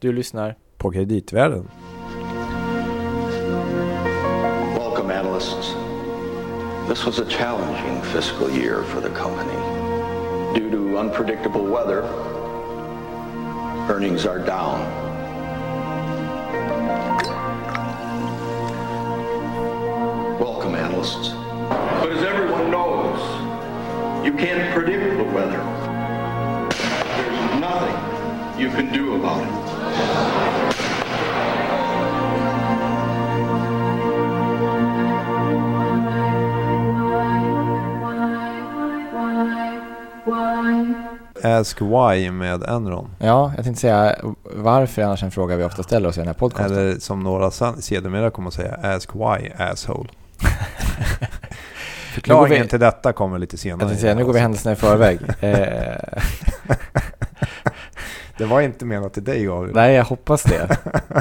Du lyssnar på kreditvärlden. Welcome, analysts. This was a challenging fiscal year for the company. Due to unpredictable weather, earnings are down. Welcome, analysts. But as everyone knows, you can't predict the weather. There's nothing you can do about it. Ask Why med Enron. Ja, jag tänkte säga varför annars en fråga vi ofta ställer oss i den här podcasten. Eller som några sedermera kommer att säga, Ask Why Asshole. Förklaringen vi- till detta kommer lite senare. Jag tänkte säga, nu går vi händelserna i förväg. Det var inte menat till dig Gabriel. nej, jag hoppas det.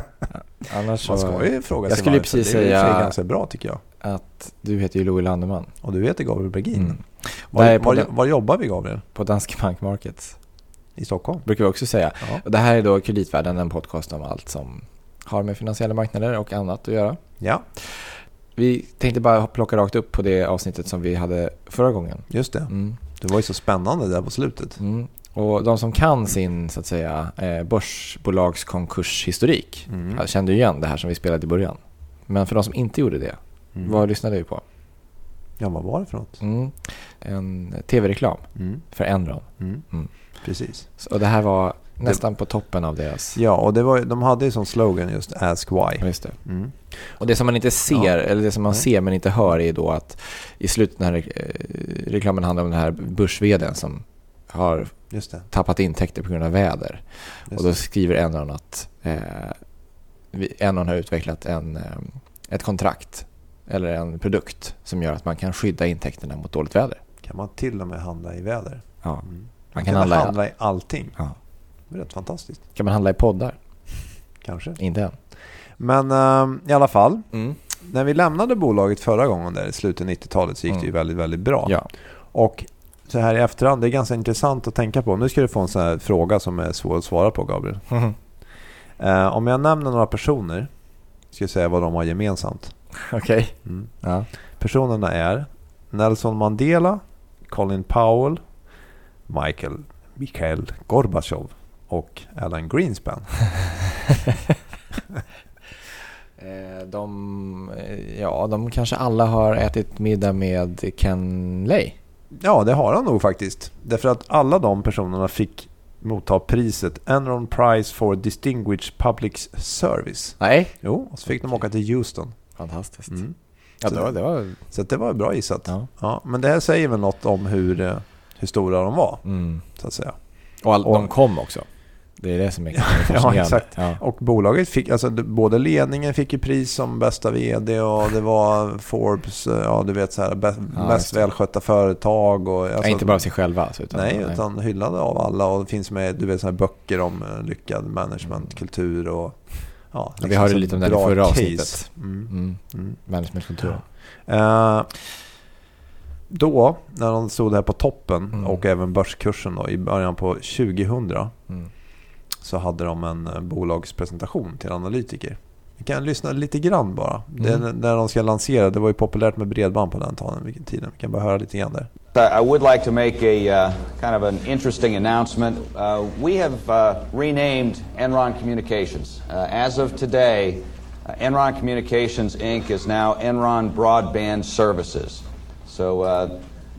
Annars Man ska ju fråga Jag sig skulle varför. precis Det är säga- ganska bra tycker jag. att du heter ju Louis Landeman Och du heter Gabriel Bergin. Mm. Var, på var, var jobbar vi Gabriel? på Danske Bank Markets. I Stockholm? Brukar vi också säga. Ja. Och det här är då Kreditvärlden, en podcast om allt som har med finansiella marknader och annat att göra. ja, Vi tänkte bara plocka rakt upp på det avsnittet som vi hade förra gången. just det. Mm. Det var ju så spännande där på slutet. Mm. Och de som kan sin så att säga, eh, börsbolagskonkurshistorik Mm. kände ju igen det här som vi spelade i början. Men för de som inte gjorde det, Mm. vad lyssnade vi på? Ja, vad var det för något? Mm. En tv-reklam Mm. för Enron. Mm. Mm. Precis. Och det här var nästan på toppen av deras... Ja, och det var, de hade ju som slogan just Ask Why. Just det. Mm. Och det som man inte ser, Ja. eller det som man Nej. ser men inte hör är då att i slutet när eh, reklamen handlar om den här börs som har tappat intäkter på grund av väder. Just och då skriver Enron att eh, Enron har utvecklat en, eh, ett kontrakt eller en produkt som gör att man kan skydda intäkterna mot dåligt väder. Kan man till och med handla i väder? Ja. Mm. Man Man kan handla, handla i allting. Ja. Det är rätt fantastiskt. kan man handla i poddar? Kanske. Inte än. Men ehm, i alla fall. Mm. När vi lämnade bolaget förra gången där i slutet av 90-talet så gick det ju Mm. väldigt, väldigt bra. Ja. Och så här i efterhand, det är ganska intressant att tänka på. Nu ska du få en sån fråga som är svår att svara på Gabriel. Mhm. Eh, om jag nämner några personer, ska jag säga vad de har gemensamt. Okej. Mm. Ja. Personerna är Nelson Mandela, Colin Powell, Michael Mikhail Gorbachev och Alan Greenspan. Eh, De, eh, ja, de kanske alla har ätit middag med Ken Lay. Ja, det har han nog faktiskt. Därför att alla de personerna fick motta priset Enron Prize for Distinguished Public Service. Nej. Jo, och så fick de åka till Houston. Fantastiskt. Mm. Ja, Så det var, det var Så det var bra gissat. Ja. ja. men det här säger väl något om hur, eh, hur stora de var, Mm. så att säga. Och, all, Och- de kom också. Det är det som är Ja, exakt. Ja. Och bolaget fick, alltså både ledningen fick ju pris som bästa vd och det var Forbes, eh, ja du vet så här, bä- Ja, det. välskötta företag. Och, alltså, Nej, inte bara sig själva. Alltså, utan, Nej, utan hyllade av alla och det finns med du vet, så här böcker om eh, lyckad managementkultur och ja, Ja, vi hörde lite om det i förra case. avsnittet. Mm. Mm. Mm. Managementkulturen. Eh, då, när de stod här på toppen Mm. och även börskursen då, i början på 2000 Mm. Så hade de en eh, bolagspresentation till analytiker. Vi kan lyssna lite grann bara. Det, Mm. när de ska lansera, det var ju populärt med bredband på den tiden. vilken tiden. Vi kan bara höra lite grann där. I would like to make a uh, kind of an interesting announcement. Uh, we have uh, renamed Enron Communications. Uh, as of today, uh, Enron Communications Inc. is now Enron Broadband Services. So uh,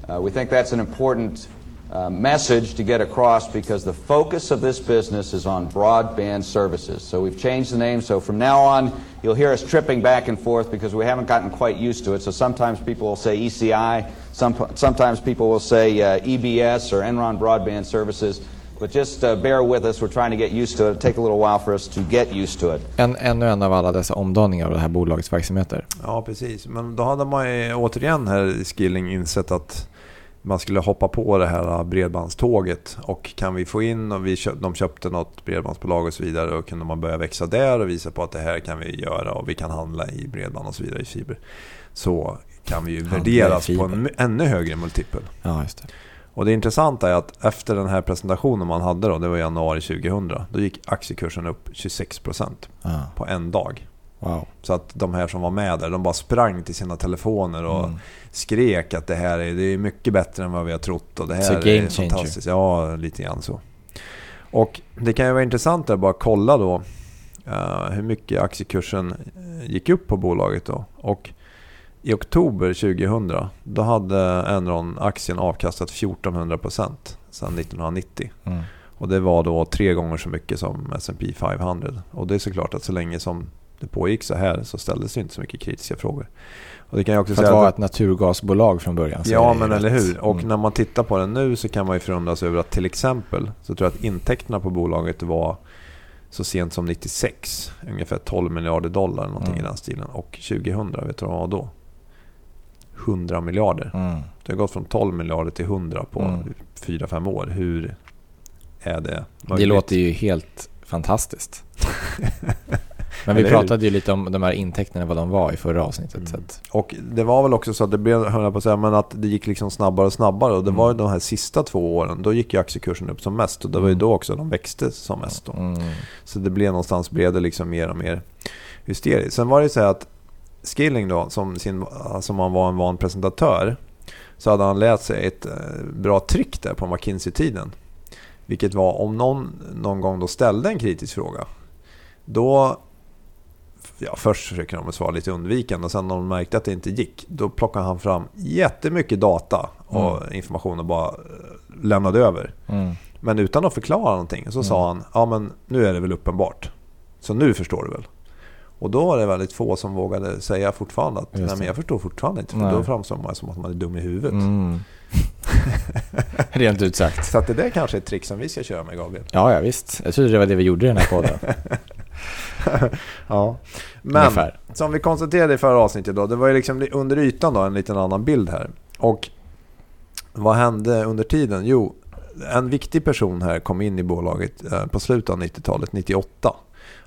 uh, we think that's an important uh, message to get across because the focus of this business is on broadband services. So we've changed the name. So from now on, you'll hear us tripping back and forth because we haven't gotten quite used to it. So sometimes people will say ECI, some, sometimes people will say uh, EBS or Enron Broadband Services. But just uh, bear with us. We're trying to get used to it. It'll take a little while for us to get used to it. En, ännu en av alla dessa omdaningar av det här bolagets verksamheter. Ja, precis. Men då hade man ju återigen här i Skilling insett att man skulle hoppa på det här bredbandståget. Och kan vi få in, och vi köp, de köpte något bredbandsbolag och så vidare. Och kunde man börja växa där och visa på att det här kan vi göra och vi kan handla i bredband och så vidare i fiber. Så kan vi ju värderas på en ännu högre multipel. Ja, just det. Och det intressanta är att efter den här presentationen man hade då, det var i januari 2000, då gick aktiekursen upp 26% Ah, på en dag. Wow. Så att de här som var med där, de bara sprang till sina telefoner och Mm. skrek att det här är, det är mycket bättre än vad vi har trott. Och det här Så är changer. fantastiskt. Ja, lite grann så. Och det kan ju vara intressant att bara kolla då eh, hur mycket aktiekursen eh, gick upp på bolaget då. Och i oktober 2000 då hade Enron aktien avkastat 1400% sedan 1990. Mm. Och det var då tre gånger så mycket som S&P 500. Och det är såklart att så länge som det pågick så här så ställdes det inte så mycket kritiska frågor. Och det kan jag också För att säga vara att- ett naturgasbolag från början. Ja, det men ju eller rätt. hur. Och Mm. när man tittar på den nu så kan man ju förundras över att till exempel så tror jag att intäkterna på bolaget var så sent som 96, ungefär 12 miljarder dollar någonting Mm. i den stilen. Och 2000, vet du vad det var då? 100 miljarder. Mm. Det har gått från 12 miljarder till 100 på Mm. 4-5 år. Hur är det Det möjligt? låter ju helt fantastiskt. Men vi pratade ju lite om de här intäkterna, vad de var i förra avsnittet. Så att, Och det var väl också så att det blev, höll jag på att säga, men att det gick liksom snabbare och snabbare. Och det Mm. var ju de här sista två åren, då gick ju aktiekursen upp som mest. Och det var ju Mm. då också de växte som mest. Då. mm. Så det blev någonstans blev det liksom mer och mer hysteriskt. Sen var det ju så här att Skilling då, som, sin, som han var en van presentatör, så hade han lärt sig ett eh, bra trick där på McKinsey-tiden. Vilket var om någon någon gång då ställde en kritisk fråga, då Ja, först försöker de svara lite undvikande och sen när de märkte att det inte gick, då plockade han fram jättemycket data och information och bara eh, lämnade över. Mm. Men utan att förklara någonting så sa han, ja men nu är det väl uppenbart. Så nu förstår du väl. Och då var det väldigt få som vågade säga fortfarande att nej men jag förstår fortfarande inte. För Nej. då framstår man som att man är dum i huvudet. Mm. Rent ut sagt. Så att det där kanske är ett trick som vi ska köra med Gabriel. Ja, ja visst. Jag trodde det var det vi gjorde i den här podden. Ja. Men Ungefär. som vi konstaterade i förra avsnittet då, det var ju liksom under ytan då en liten annan bild här. Och vad hände under tiden? Jo, en viktig person här kom in i bolaget eh, på slutet av 90-talet, 98.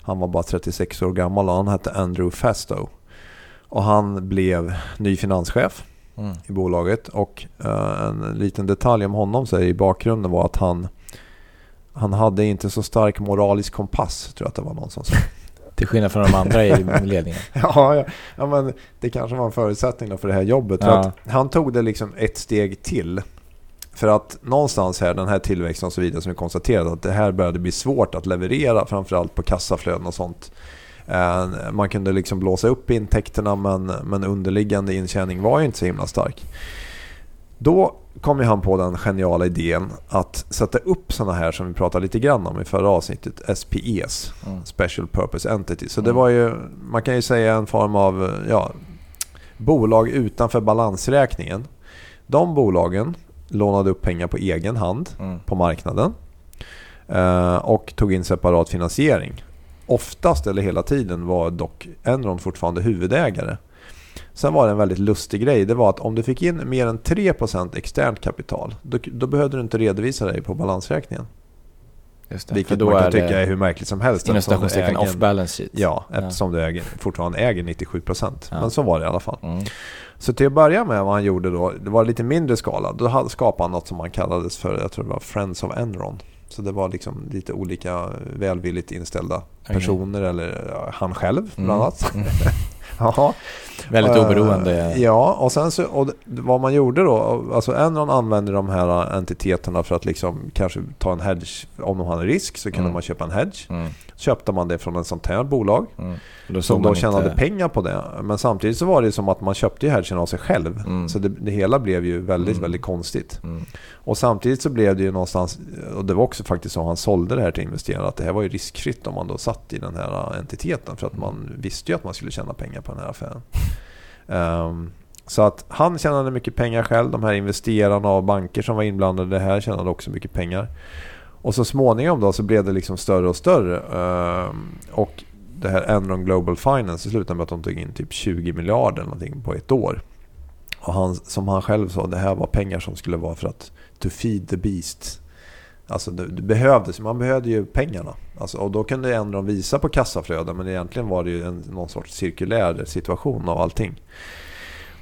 Han var bara 36 år gammal och han hette Andrew Fastow. Och han blev ny finanschef Mm. i bolaget. Och eh, en liten detalj om honom så i bakgrunden var att han, han hade inte så stark moralisk kompass, tror jag att det var någon som sa. Till skillnad från de andra i ledningen. Ja, ja, ja, men det kanske var en förutsättning för det här jobbet. Ja. att han tog det liksom ett steg till. För att någonstans här, den här tillväxten och så vidare som vi konstaterade att det här började bli svårt att leverera framförallt på kassaflöden och sånt. Eh, Man kunde liksom blåsa upp intäkterna men, men underliggande intjäning var ju inte så himla stark. Då kom ju han på den geniala idén att sätta upp sådana här som vi pratade lite grann om i förra avsnittet, SPEs. Mm. Special Purpose Entity. Så det Mm. var ju, man kan ju säga en form av ja, bolag utanför balansräkningen. De bolagen lånade upp pengar på egen hand Mm. på marknaden eh, och tog in separat finansiering. Oftast, eller hela tiden, var dock Enron fortfarande huvudägare. Sen var det en väldigt lustig grej. Det var att om du fick in mer än 3% externt kapital, då, då behövde du inte redovisa dig på balansräkningen. Just det. Vilket man kan är tycka är hur märkligt som helst. inom eftersom du citationstecken äger en- off-balance sheet. Ja, eftersom du äger, fortfarande äger 97%. Ja. Men så var det i alla fall. Mm. Så till att börja med vad han gjorde då, det var lite mindre skala. Då hade- skapade han något som han kallades för, jag tror det var Friends of Enron. Så det var liksom lite olika välvilligt inställda personer, eller ja, han själv bland Mm. annat. Mm. Jaha. Väldigt Eh, oberoende. Ja, och sen så, och vad man gjorde då, alltså Enron använde de här entiteterna för att liksom kanske ta en hedge. Om de hade risk så kunde Mm. man köpa en hedge. Mm. Köpte man det från en sånt här bolag Mm. Då som då tjänade inte- pengar på det. Men samtidigt så var det som att man köpte hedgen av sig själv. Mm. Så det, det hela blev ju väldigt, Mm. väldigt konstigt. Och samtidigt så blev det ju någonstans, och det var också faktiskt så han sålde det här till investerarna, att det här var ju riskfritt om man då satt i den här entiteten. För att man visste ju att man skulle tjäna pengar på den här affären. Um, så att han tjänade mycket pengar själv. De här investerarna och banker som var inblandade i det här tjänade också mycket pengar. Och så småningom då så blev det liksom större och större. Ehm, och det här Enron Global Finance slutade med att de tog in typ 20 miljarder eller någonting på ett år. Och han, som han själv sa, det här var pengar som skulle vara för att to feed the beast. Alltså det, det behövdes, man behövde ju pengarna. Alltså, och då kunde Enron visa på kassaflöden men egentligen var det ju en, någon sorts cirkulär situation av allting.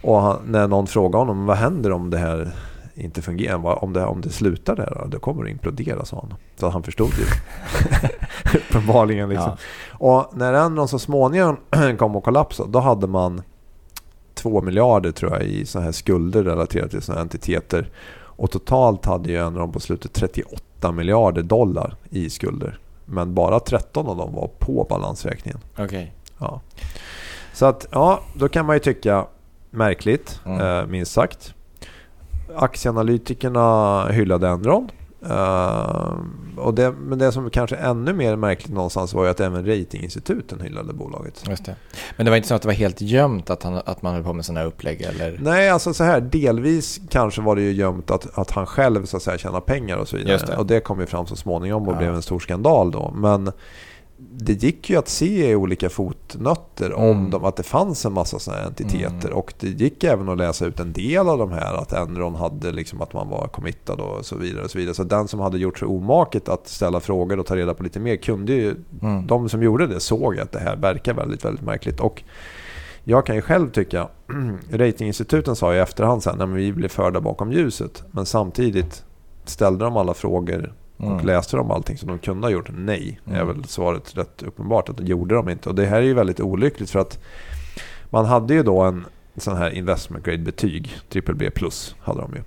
Och han, när någon frågade honom vad händer om det här inte fungerar. Om det, om det slutar där, då kommer det implodera, sa han. Så han förstod ju. Uppenbarligen liksom. Ja. Och när Enron så småningom kom att kollapsa, då hade man 2 miljarder tror jag i sådana här skulder relaterat till sådana här entiteter. Och totalt hade ju Enron på slutet 38 miljarder dollar i skulder. Men bara 13 av dem var på balansräkningen. Okej. Okay. Ja. Så att, ja, då kan man ju tycka märkligt, mm. eh, minst sagt. Aktieanalytikerna hyllade Enron. Uh, och det, men det som kanske är ännu mer märkligt någonstans var ju att även ratinginstituten hyllade bolaget. Just det. Men det var inte så att det var helt gömt att, han, att man höll på med sådana här upplägg? Eller? Nej, alltså så här. Delvis kanske var det ju gömt att, att han själv så att säga tjänar pengar och så vidare. Det. Och det kom ju fram så småningom och ja. blev en stor skandal då. Men det gick ju att se i olika fotnötter om mm. dem, att det fanns en massa sådana här entiteter. Mm. Och det gick även att läsa ut en del av de här. Att Enron hade liksom att man var committad och så vidare. och Så vidare. Så den som hade gjort sig omaket att ställa frågor och ta reda på lite mer kunde ju... Mm. De som gjorde det såg att det här verkar väldigt, väldigt märkligt. Och jag kan ju själv tycka, ratinginstituten sa i efterhand sen, att vi blev förda bakom ljuset. Men samtidigt ställde de alla frågor Mm. Och läste de allting som de kunde ha gjort? Nej, mm. är väl svaret rätt uppenbart. att Det gjorde de inte. Och det här är ju väldigt olyckligt för att man hade ju då en sån här investment grade betyg, triple B plus hade de ju.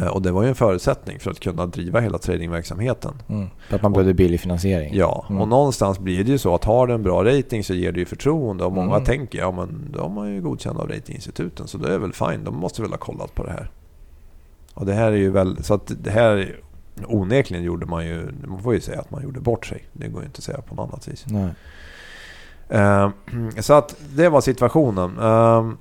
Eh, och det var ju en förutsättning för att kunna driva hela tradingverksamheten. Mm. För att man behövde billig finansiering. Ja, mm. och någonstans blir det ju så att har du en bra rating så ger det ju förtroende. Och många mm. tänker, ja men de är ju godkända av ratinginstituten så det är väl fine. De måste väl ha kollat på det här. Och det här är ju väl, så att det här onekligen gjorde man ju, man får ju säga att man gjorde bort sig. Det går ju inte att säga på något annat vis. Nej. Uh, så att det var situationen. Uh,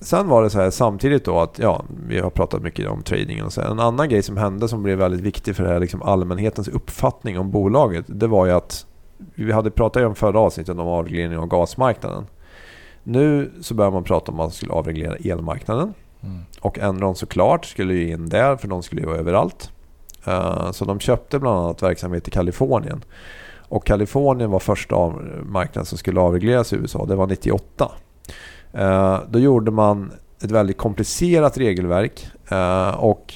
sen var det så här samtidigt då att, ja, vi har pratat mycket om trading och så. En annan grej som hände som blev väldigt viktig för det här, liksom allmänhetens uppfattning om bolaget. Det var ju att, vi hade pratat om förra avsnittet om avreglering av gasmarknaden. Nu så börjar man prata om att man skulle avreglera elmarknaden. Mm. Och Enron såklart skulle ju in där för de skulle ju vara överallt. Eh, så de köpte bland annat verksamhet i Kalifornien. Och Kalifornien var första marknaden som skulle avregleras i USA. Det var 98. Eh, då gjorde man ett väldigt komplicerat regelverk. Eh, och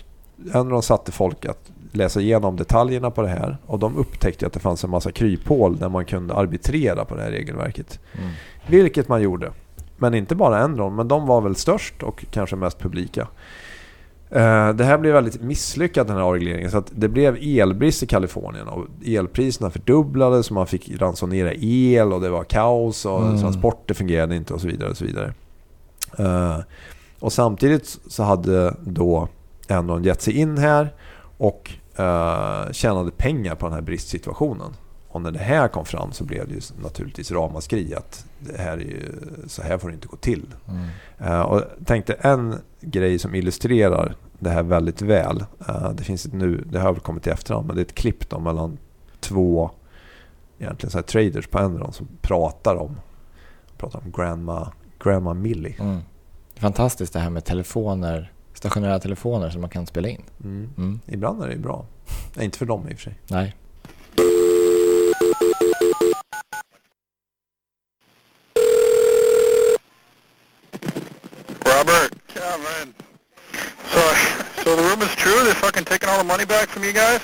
Enron satte folk att läsa igenom detaljerna på det här. Och de upptäckte att det fanns en massa kryphål där man kunde arbitrera på det här regelverket. Mm. Vilket man gjorde. Men inte bara Enron, men de var väl störst och kanske mest publika. Eh, det här blev väldigt misslyckat den här avregleringen. Så att det blev elbrist i Kalifornien och elpriserna fördubblades och man fick ransonera el och det var kaos och mm. transporter fungerade inte och så vidare. Och så vidare. Uh, och samtidigt så hade då Enron gett sig in här och uh, tjänade pengar på den här bristsituationen. Och när det här kom fram så blev det ju naturligtvis ramaskri att det här är ju, så här får det inte gå till. Mm. Uh, och tänkte en grej som illustrerar det här väldigt väl. Uh, det finns ett nu, det har väl kommit i efterhand, men det är ett klipp då mellan två egentligen så här traders på Enron som pratar om, pratar om Grandma, Grandma Millie. Mm. Fantastiskt det här med telefoner, stationära telefoner som man kan spela in. Mm. Mm. Ibland är det bra. Nej, inte för dem i och för sig. Nej. The rumor's true? They're fucking taking all the money back from you guys?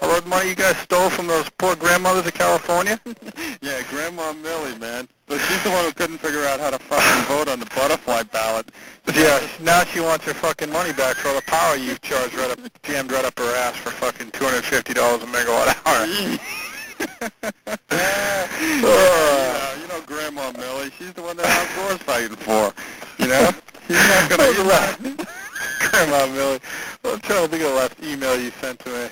All the money you guys stole from those poor grandmothers of California? yeah, Grandma Millie, man. But she's the one who couldn't figure out how to fucking vote on the butterfly ballot. Yeah, now she wants her fucking money back for all the power you charged right up, jammed right up her ass for fucking $250 a megawatt hour. uh, you know Grandma Millie. She's the one that Gore's fighting for. You know? She's not gonna... Grandma Millie. I'm trying to think of the last email you sent to me.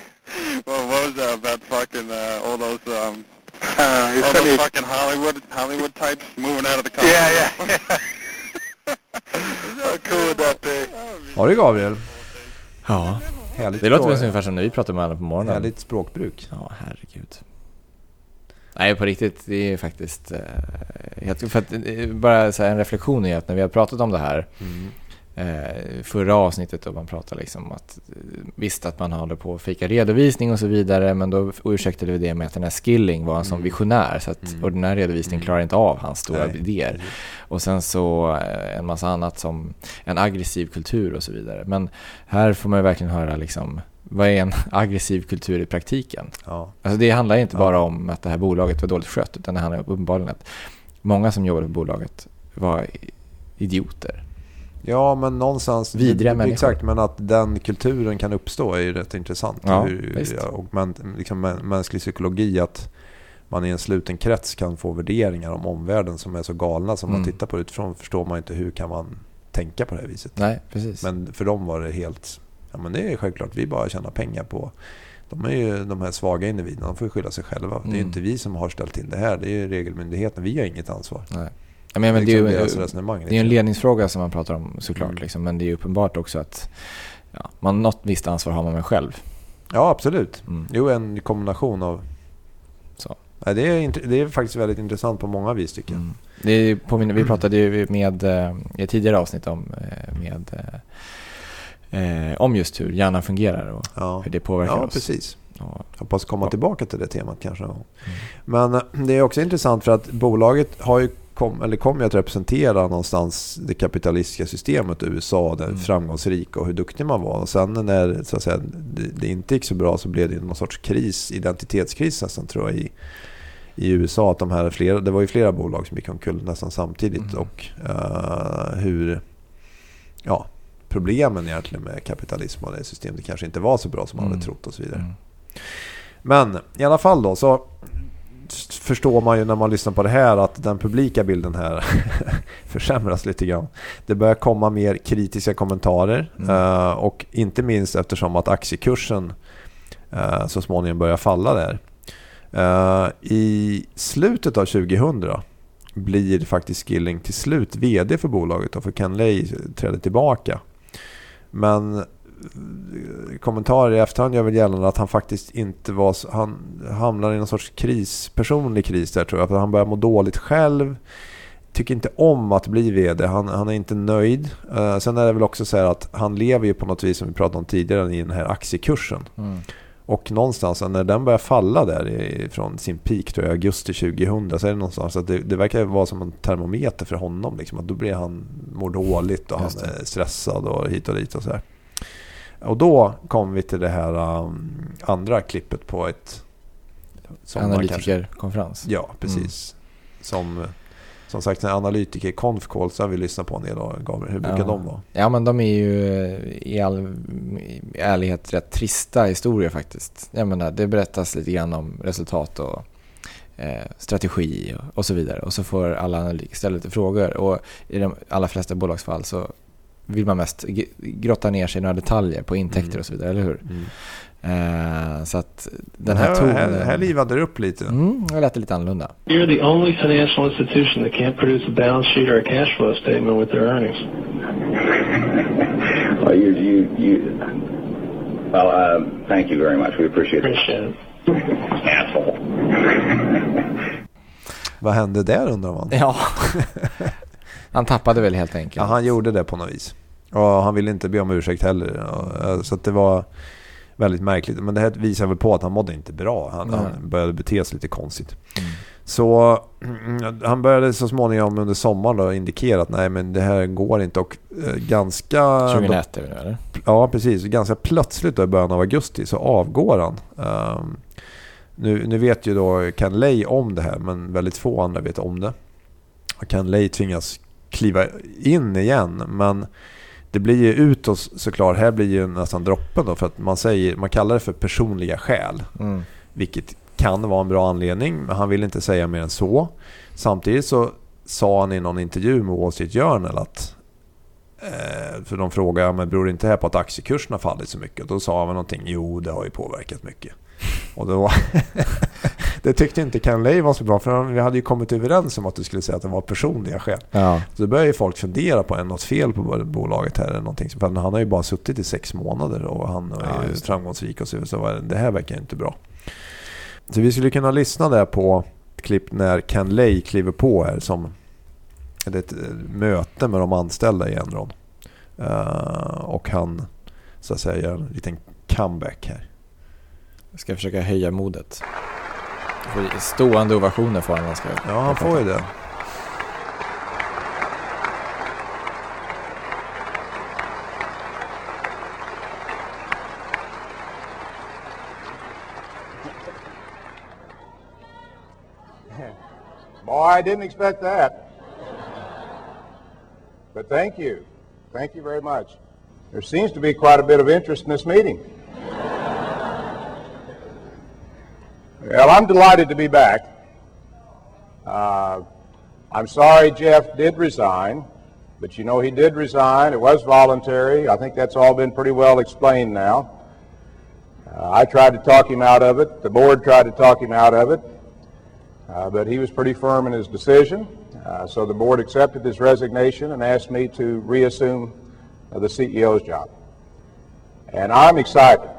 Well, what was that about fucking uh, all those um uh, all those fucking Hollywood Hollywood types moving out of the country? Yeah, yeah. yeah. How cool would that be? Har du Gabriel? Ja. Härligt det låter ungefär som när vi pratar med alla på morgonen. Härligt språkbruk. Ja, herregud. Nej, på riktigt, det är faktiskt... Eh, för att, eh, bara så en reflektion är att när vi har pratat om det här mm eh, förra avsnittet då man pratade liksom att eh, visst att man håller på att fika redovisning och så vidare men då ursäktade vi det med att den här Skilling var en sån Mm. visionär så att Mm. ordinär redovisning Mm. klarar inte av hans stora Nej. idéer. Och sen så eh, en massa annat som en aggressiv kultur och så vidare. Men här får man ju verkligen höra liksom vad är en aggressiv kultur i praktiken? Ja. Alltså det handlar inte bara om att det här bolaget var dåligt skött utan det handlar uppenbarligen att många som jobbade på bolaget var idioter. Ja, men någonstans... Vidriga det- människor. Exakt, men att den kulturen kan uppstå är ju rätt intressant. Ja, Hur, ja, och man, liksom mä- mänsklig psykologi, att man i en sluten krets kan få värderingar om omvärlden som är så galna som man Mm. tittar på utifrån förstår man inte hur kan man tänka på det här viset. Nej, precis. Men för dem var det helt... Ja, men det är självklart, vi bara tjänar pengar på... De är ju de här svaga individerna, de får ju skylla sig själva. Det är ju Mm. inte vi som har ställt till det här, det är ju regelmyndigheten. Vi har inget ansvar. Nej. Ja, men, men det, liksom är ju, deras resonemang. det är ju en liksom. ledningsfråga som man pratar om såklart. Mm. Liksom, men det är ju uppenbart också att ja, man, något visst ansvar har man med själv. Ja, absolut. Mm. Jo, en kombination av... Så. Nej, det, är, det är faktiskt väldigt intressant på många vis tycker jag. Mm. Det är, påminner, vi pratade ju med, eh, i ett tidigare avsnitt om, eh, med, eh, eh, om just hur hjärnan fungerar och Ja, hur det påverkar ja oss. precis. Och, Hoppas komma Ja. tillbaka till det temat kanske. någon gång. Mm. Men det är också intressant för att bolaget har ju kom, eller kommer ju att representera någonstans det kapitalistiska systemet i USA, det Mm. framgångsrika och hur duktig man var. Och sen när så att säga, det, det inte gick så bra så blev det någon sorts kris, identitetskris nästan tror jag i, i USA. Att de här flera, det var ju flera bolag som gick omkull nästan samtidigt. Mm. Och eh, hur ja, problemen egentligen med kapitalism och det systemet kanske inte var så bra som man Mm. hade trott och så vidare. mm. Men i alla fall då så förstår man ju när man lyssnar på det här att den publika bilden här försämras lite grann. Det börjar komma mer kritiska kommentarer Mm. eh, och inte minst eftersom att aktiekursen eh, så småningom börjar falla där. Eh, I slutet av 2000 blir faktiskt Skilling till slut VD för bolaget och för Ken Lay träder tillbaka. Men kommentarer i efterhand gör väl gällande att han faktiskt inte var... så- Han hamnar i någon sorts kris, personlig kris där tror jag. För han börjar må dåligt själv. Tycker inte om att bli VD. Han, han är inte nöjd. Eh, sen är det väl också så här att han lever ju på något vis som vi pratade om tidigare i den här aktiekursen. Mm. Och någonstans när den börjar falla där från sin peak tror jag, augusti 2000 så är det någonstans att det, det verkar vara som en termometer för honom. Liksom, att då blir han, mår dåligt och han är stressad och hit och dit och så här. Och då kommer vi till det här um, andra klippet på ett... Analytikerkonferens. Ja, precis. Som, som sagt, en analytiker konf call så har vi lyssnat på en del gav, hur brukar Ja. de vara? Ja men de är ju i all i ärlighet rätt trista historier faktiskt. Jag menar, det berättas lite grann om resultat och eh, strategi och, och så vidare. Och så får alla analytiker ställa lite frågor. Och i de allra flesta bolagsfall så vill man mest grotta ner sig i några detaljer på intäkter Mm. och så vidare, eller hur? Mm. Eh, så att den här, här, tonen... här, här livade det upp lite. Mm, det lät lite annorlunda. You're the only financial institution that can't produce a balance sheet or a cash flow statement with their earnings. Well, you, you, you. Well, uh, thank you very much. We appreciate. Appreciate it. Asshole. Vad hände där undrar man? Ja. Han tappade väl helt enkelt. Ja, han gjorde det på något vis. Och han ville inte be om ursäkt heller. Eh, Så det var väldigt märkligt. Men det här visar väl på att han mådde inte bra. Han, han började bete sig lite konstigt. Mm. Så han började så småningom under sommaren då indikera att nej men det här går inte. Och eh, ganska... 2001 är det eller? Ja, precis. Ganska plötsligt då i början av augusti så avgår han. Ehm, nu, nu vet ju då Ken Lay om det här, men väldigt få andra vet om det. Ken Lay tvingas kliva in igen, men det blir ju utåt såklart. Här blir ju nästan droppen då, för att man, säger, man kallar det för personliga skäl. Mm. Vilket kan vara en bra anledning, men han vill inte säga mer än så. Samtidigt så sa han i någon intervju med Wall Street Journal att eh, för de frågade, men beror det inte här på att aktiekursen har fallit så mycket? Och då sa han någonting, jo det har ju påverkat mycket. Och då, det tyckte inte Ken Lay var så bra, för vi hade ju kommit överens om att du skulle säga att det var personliga skäl. Ja. Så då börjar ju folk fundera på, är något fel på bolaget här? Eller någonting. För han har ju bara suttit i sex månader och han är Ja, ju framgångsrik och så. Så det- här verkar inte bra. Så vi skulle kunna lyssna där på ett klipp när Ken Lay kliver på här som det är ett möte med de anställda i Enron. Eh, och han så att säga gör en liten comeback här. Jag ska försöka höja modet. Stående ovationer får han Ska Ja, han får ju det. Boy, I didn't expect that. But thank you. Thank you very much. There seems to be quite a bit of interest in this meeting. Well, I'm delighted to be back. Uh, I'm sorry Jeff did resign, but you know he did resign. It was voluntary. I think that's all been pretty well explained now. Uh, I tried to talk him out of it. The board tried to talk him out of it. Uh, but he was pretty firm in his decision. Uh, so the board accepted his resignation and asked me to reassume uh, the CEO's job. And I'm excited.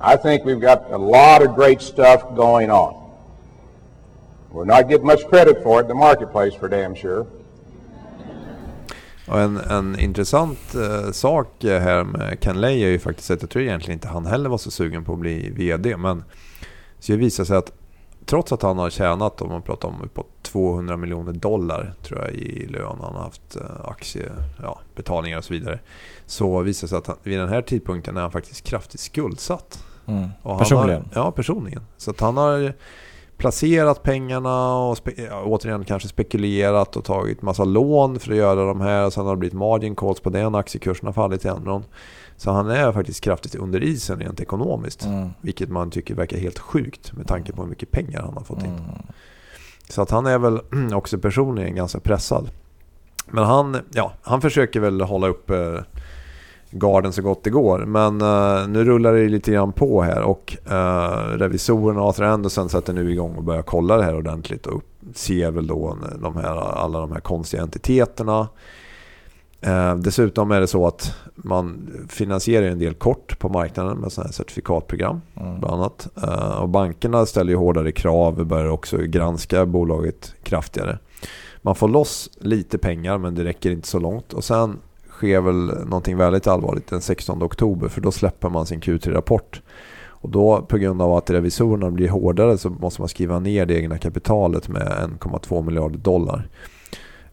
I think we've got a lot of great stuff going on. We're not getting much credit for it in the marketplace for damn sure. Och en, en intressant eh, sak eh, här med Ken Lay är ju faktiskt att jag tror egentligen inte han heller var så sugen på att bli VD. Men så det visar sig att trots att han har tjänat, om man pratar om på 200 miljoner dollar tror jag i lön, han har haft eh, aktiebetalningar ja, och så vidare. Så visar det sig att han, vid den här tidpunkten är han faktiskt kraftigt skuldsatt. Mm. Personligen? Har, ja, personligen. Så att han har placerat pengarna och ja, återigen kanske spekulerat och tagit massa lån för att göra de här. Sen har det blivit margin calls på den, aktiekursen har fallit i Enron. Så han är faktiskt kraftigt under isen rent ekonomiskt. Mm. Vilket man tycker verkar helt sjukt med tanke på hur mycket pengar han har fått in. Mm. Så att han är väl också personligen ganska pressad. Men han, ja, han försöker väl hålla upp eh, garden så gott det går. Men uh, nu rullar det lite grann på här och uh, revisorerna Arthur Anderson sätter nu igång och börjar kolla det här ordentligt och ser väl då de här, alla de här konstiga entiteterna. Uh, dessutom är det så att man finansierar en del kort på marknaden med sådana här certifikatprogram. Mm. Bland annat. Uh, och bankerna ställer ju hårdare krav och börjar också granska bolaget kraftigare. Man får loss lite pengar men det räcker inte så långt. Och sen sker väl någonting väldigt allvarligt den 16 oktober för då släpper man sin Q3-rapport. Och då på grund av att revisorerna blir hårdare så måste man skriva ner det egna kapitalet med 1,2 miljarder dollar.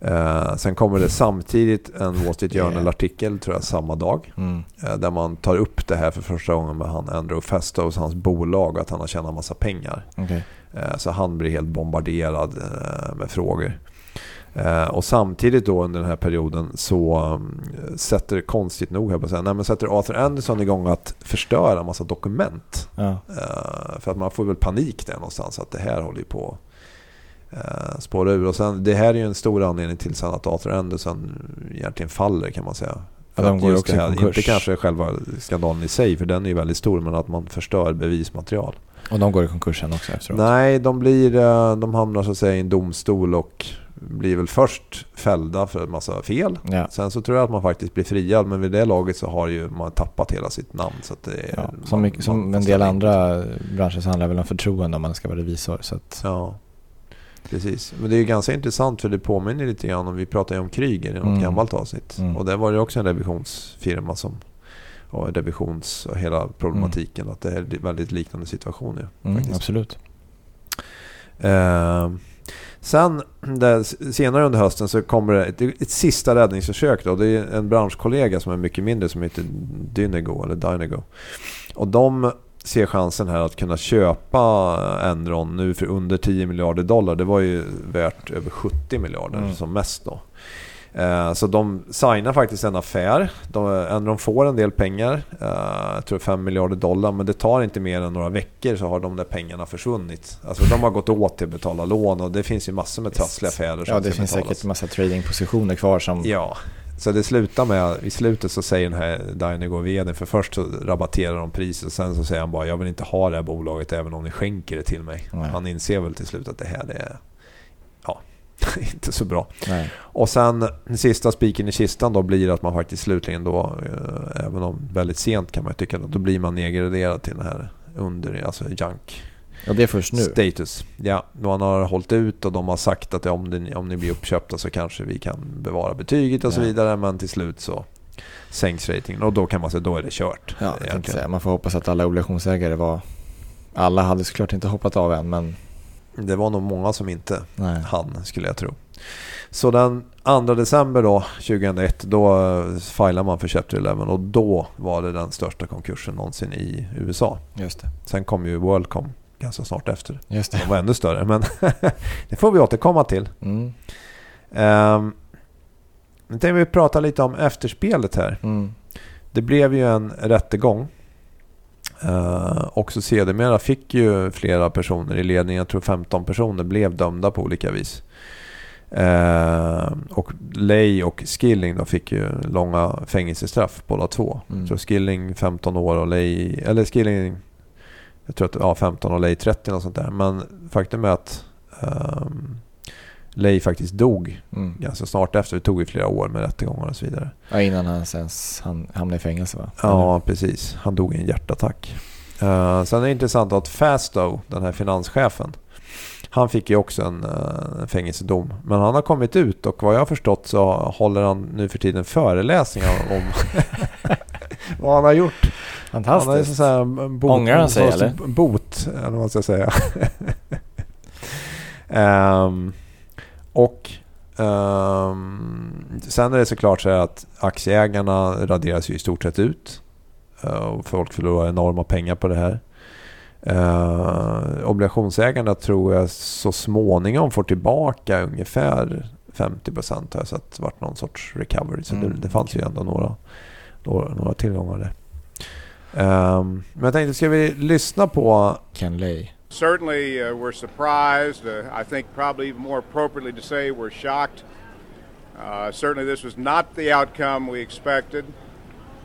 Eh, sen kommer det samtidigt en Wall Street Journal-artikel tror jag samma dag. Mm. Eh, där man tar upp det här för första gången med han Andrew Festos, hans bolag, att han har tjänat massa pengar. Okay. Eh, så han blir helt bombarderad eh, med frågor. Eh, och samtidigt då under den här perioden så um, sätter, konstigt nog jag säga, nej, men sätter Arthur Anderson igång att förstöra en massa dokument. Ja. Eh, för att man får väl panik där någonstans att det här håller ju på eh, spåra ur. Och sen, det här är ju en stor anledning till sen att Arthur Anderson egentligen faller kan man säga. För de går också här, Inte kanske själva skandalen i sig, för den är ju väldigt stor, men att man förstör bevismaterial. Och de går i konkursen också efteråt? Nej, de, blir, eh, de hamnar så att säga i en domstol och blir väl först fällda för en massa fel. Ja. Sen så tror jag att man faktiskt blir friad. Men vid det laget så har ju man tappat hela sitt namn. Så det är, ja, som, mycket, som en del andra branscher så handlar det väl om förtroende om man ska vara revisor. Så att... Ja, precis. Men det är ju ganska intressant för det påminner lite grann om, vi pratade ju om Kryger i något mm. gammalt avsnitt. Mm. Och där var det också en revisionsfirma som och revisions och hela problematiken. Mm. Att det är väldigt liknande situationer. Mm, absolut. Uh, Sen där, senare under hösten så kommer det ett, ett sista räddningsförsök. Då. Det är en branschkollega som är mycket mindre som heter Dynego eller Dynego. Och de ser chansen här att kunna köpa Enron nu för under 10 miljarder dollar. Det var ju värt över 70 miljarder mm. som mest då. Eh, så de signar faktiskt en affär. De, de får en del pengar, eh, jag tror 5 miljarder dollar, men det tar inte mer än några veckor så har de där pengarna försvunnit. Alltså de har gått åt till att betala lån och det finns ju massor med trassliga affärer. Ja, det finns betalas. säkert massa tradingpositioner kvar som... Ja, så det slutar med, i slutet så säger den här Dainego vd för först så rabatterar de priset och sen så säger han bara jag vill inte ha det här bolaget även om ni skänker det till mig. Nej. Han inser väl till slut att det här det är inte så bra. Nej. Och sen den sista spiken i kistan då blir att man faktiskt slutligen då, eh, även om väldigt sent kan man tycka, då blir man nedgraderad till den här under, alltså junk Och det är först nu? status. Ja, man har hållit ut och de har sagt att om, det, om ni blir uppköpta så kanske vi kan bevara betyget och så Ja. vidare. Men till slut så sänks ratingen och då kan man säga då är det kört. Ja, säga. Man får hoppas att alla obligationsägare var... Alla hade såklart inte hoppat av än, men Det var nog många som inte nej. hann skulle jag tro. Så den 2 december då, 2001, då eh, filade man för Chapter 11 och då var det den största konkursen någonsin i USA. Just det. Sen kom ju WorldCom ganska snart efter. Just De det. var ännu större, men det får vi återkomma till. Mm. Um, nu tänkte vi prata lite om efterspelet här. Mm. Det blev ju en rättegång. Uh, och så sedermera fick ju flera personer i ledningen, jag tror 15 personer, blev dömda på olika vis. Uh, och Lay och Skilling då fick ju långa fängelsestraff båda två. Mm. Så Skilling 15 år och Lay, eller Skilling, jag tror att ja, 15 och Lay 30 och sånt där. Men faktum är att um, Lay faktiskt dog Mm. ganska snart efter. Det tog ju flera år med rättegångar och så vidare. Ja, innan han ens han hamnade i fängelse va? Ja, precis. Han dog i en hjärtattack. Uh, sen är det intressant att Fastow, den här finanschefen, han fick ju också en uh, fängelsedom. Men han har kommit ut och vad jag har förstått så håller han nu för tiden föreläsningar om vad han har gjort. Han har Fantastiskt. så här bot, Ångrar han sig, eller? Bot, eller vad man ska säga. Ehm, och ehm, sen är det såklart så att aktieägarna raderas ju i stort sett ut. Eh, och folk förlorar enorma pengar på det här. Uh, obligationsägarna tror jag så småningom får tillbaka ungefär 50 procent. Det varit någon sorts recovery. Så Mm, det, det fanns ju ändå några, några, några tillgångar där. Ehm, men jag tänkte, ska vi lyssna på Ken Lay. Certainly, uh, we're surprised. Uh, I think probably more appropriately to say we're shocked. Uh, certainly, this was not the outcome we expected.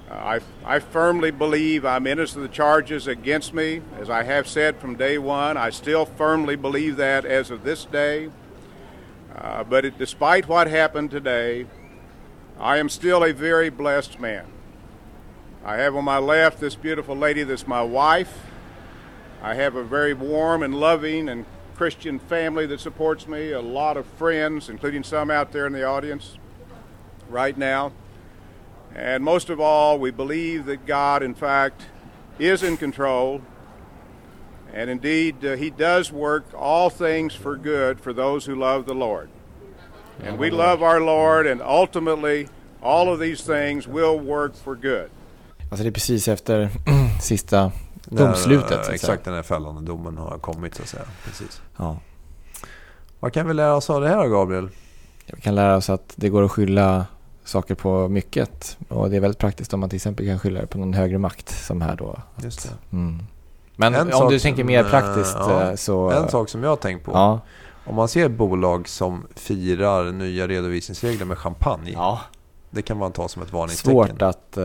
Uh, I, I firmly believe I'm innocent of the charges against me. As I have said from day one, I still firmly believe that as of this day. Uh, but it, despite what happened today, I am still a very blessed man. I have on my left this beautiful lady that's my wife. I have a very warm and loving and Christian family that supports me, a lot of friends, including some out there in the audience right now. And most of all, we believe that God, in fact, is in control. And indeed, uh, He does work all things for good for those who love the Lord. And we love our Lord, and ultimately, all of these things will work for good. Alltså det är precis efter sista domslutet. eh, säga. Exakt, den här fällande domen har kommit så att säga. Precis. Ja. Vad kan vi lära oss av det här Gabriel? Vi kan lära oss att det går att skylla saker på mycket. Och det är väldigt praktiskt om man till exempel kan skylla det på någon högre makt som här då. Just det. Mm. Men En om du tänker mer eh, praktiskt ja, eh, så... En sak som jag har tänkt på. Ja. Om man ser bolag som firar nya redovisningsregler med champagne. ja. Det kan man ta som ett varningstecken. Svårt att eh,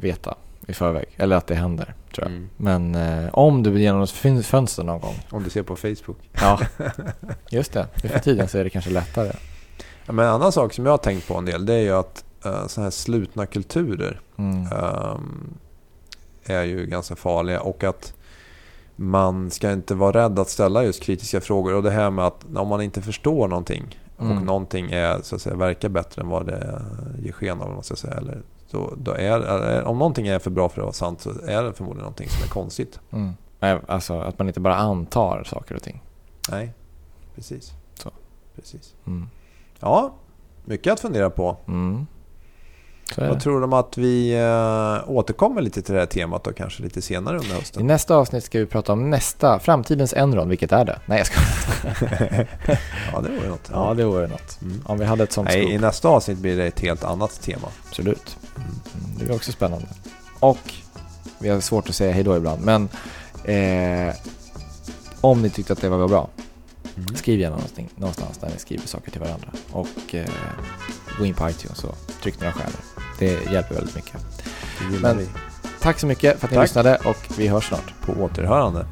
veta i förväg. Eller att det händer, tror jag. Mm. Men eh, om du genom något fin- fönster någon gång. Om du ser på Facebook. Ja, just det. Nu för tiden så är det kanske lättare. Ja, Men en annan sak som jag har tänkt på en del. Det är ju att uh, sådana här slutna kulturer Mm. ehm, är ju ganska farliga. Och att man ska inte vara rädd att ställa just kritiska frågor. Och det här med att om man inte förstår någonting Mm. och någonting är, så att säga, verkar bättre än vad det ger sken av. Måste jag säga, eller, då, då är, är, om någonting är för bra för att vara sant så är det förmodligen någonting som är konstigt. Mm. Nej, Alltså att man inte bara antar saker och ting. Nej, precis. Så. precis. Mm. Ja, mycket att fundera på. Mm. Vad tror om att vi äh, återkommer lite till det här temat då kanske lite senare under I hösten? nästa avsnitt ska vi prata om nästa, framtidens Enron. Vilket är det? Nej, jag ska ja, det vore något. Ja, det vore något. Mm. Om vi hade ett sånt Nej, scoop. i nästa avsnitt blir det ett helt annat tema. Absolut. Mm. Det är också spännande. Och vi har svårt att säga hejdå ibland. Men eh, om ni tyckte att det var bra. Mm. Skriv gärna någonting, någonstans där ni skriver saker till varandra. Och eh, gå in på iTunes och tryck några stjärnor. Det hjälper väldigt mycket. Det Men- vi. Tack så mycket för att ni Tack. lyssnade och vi hörs snart. På återhörande.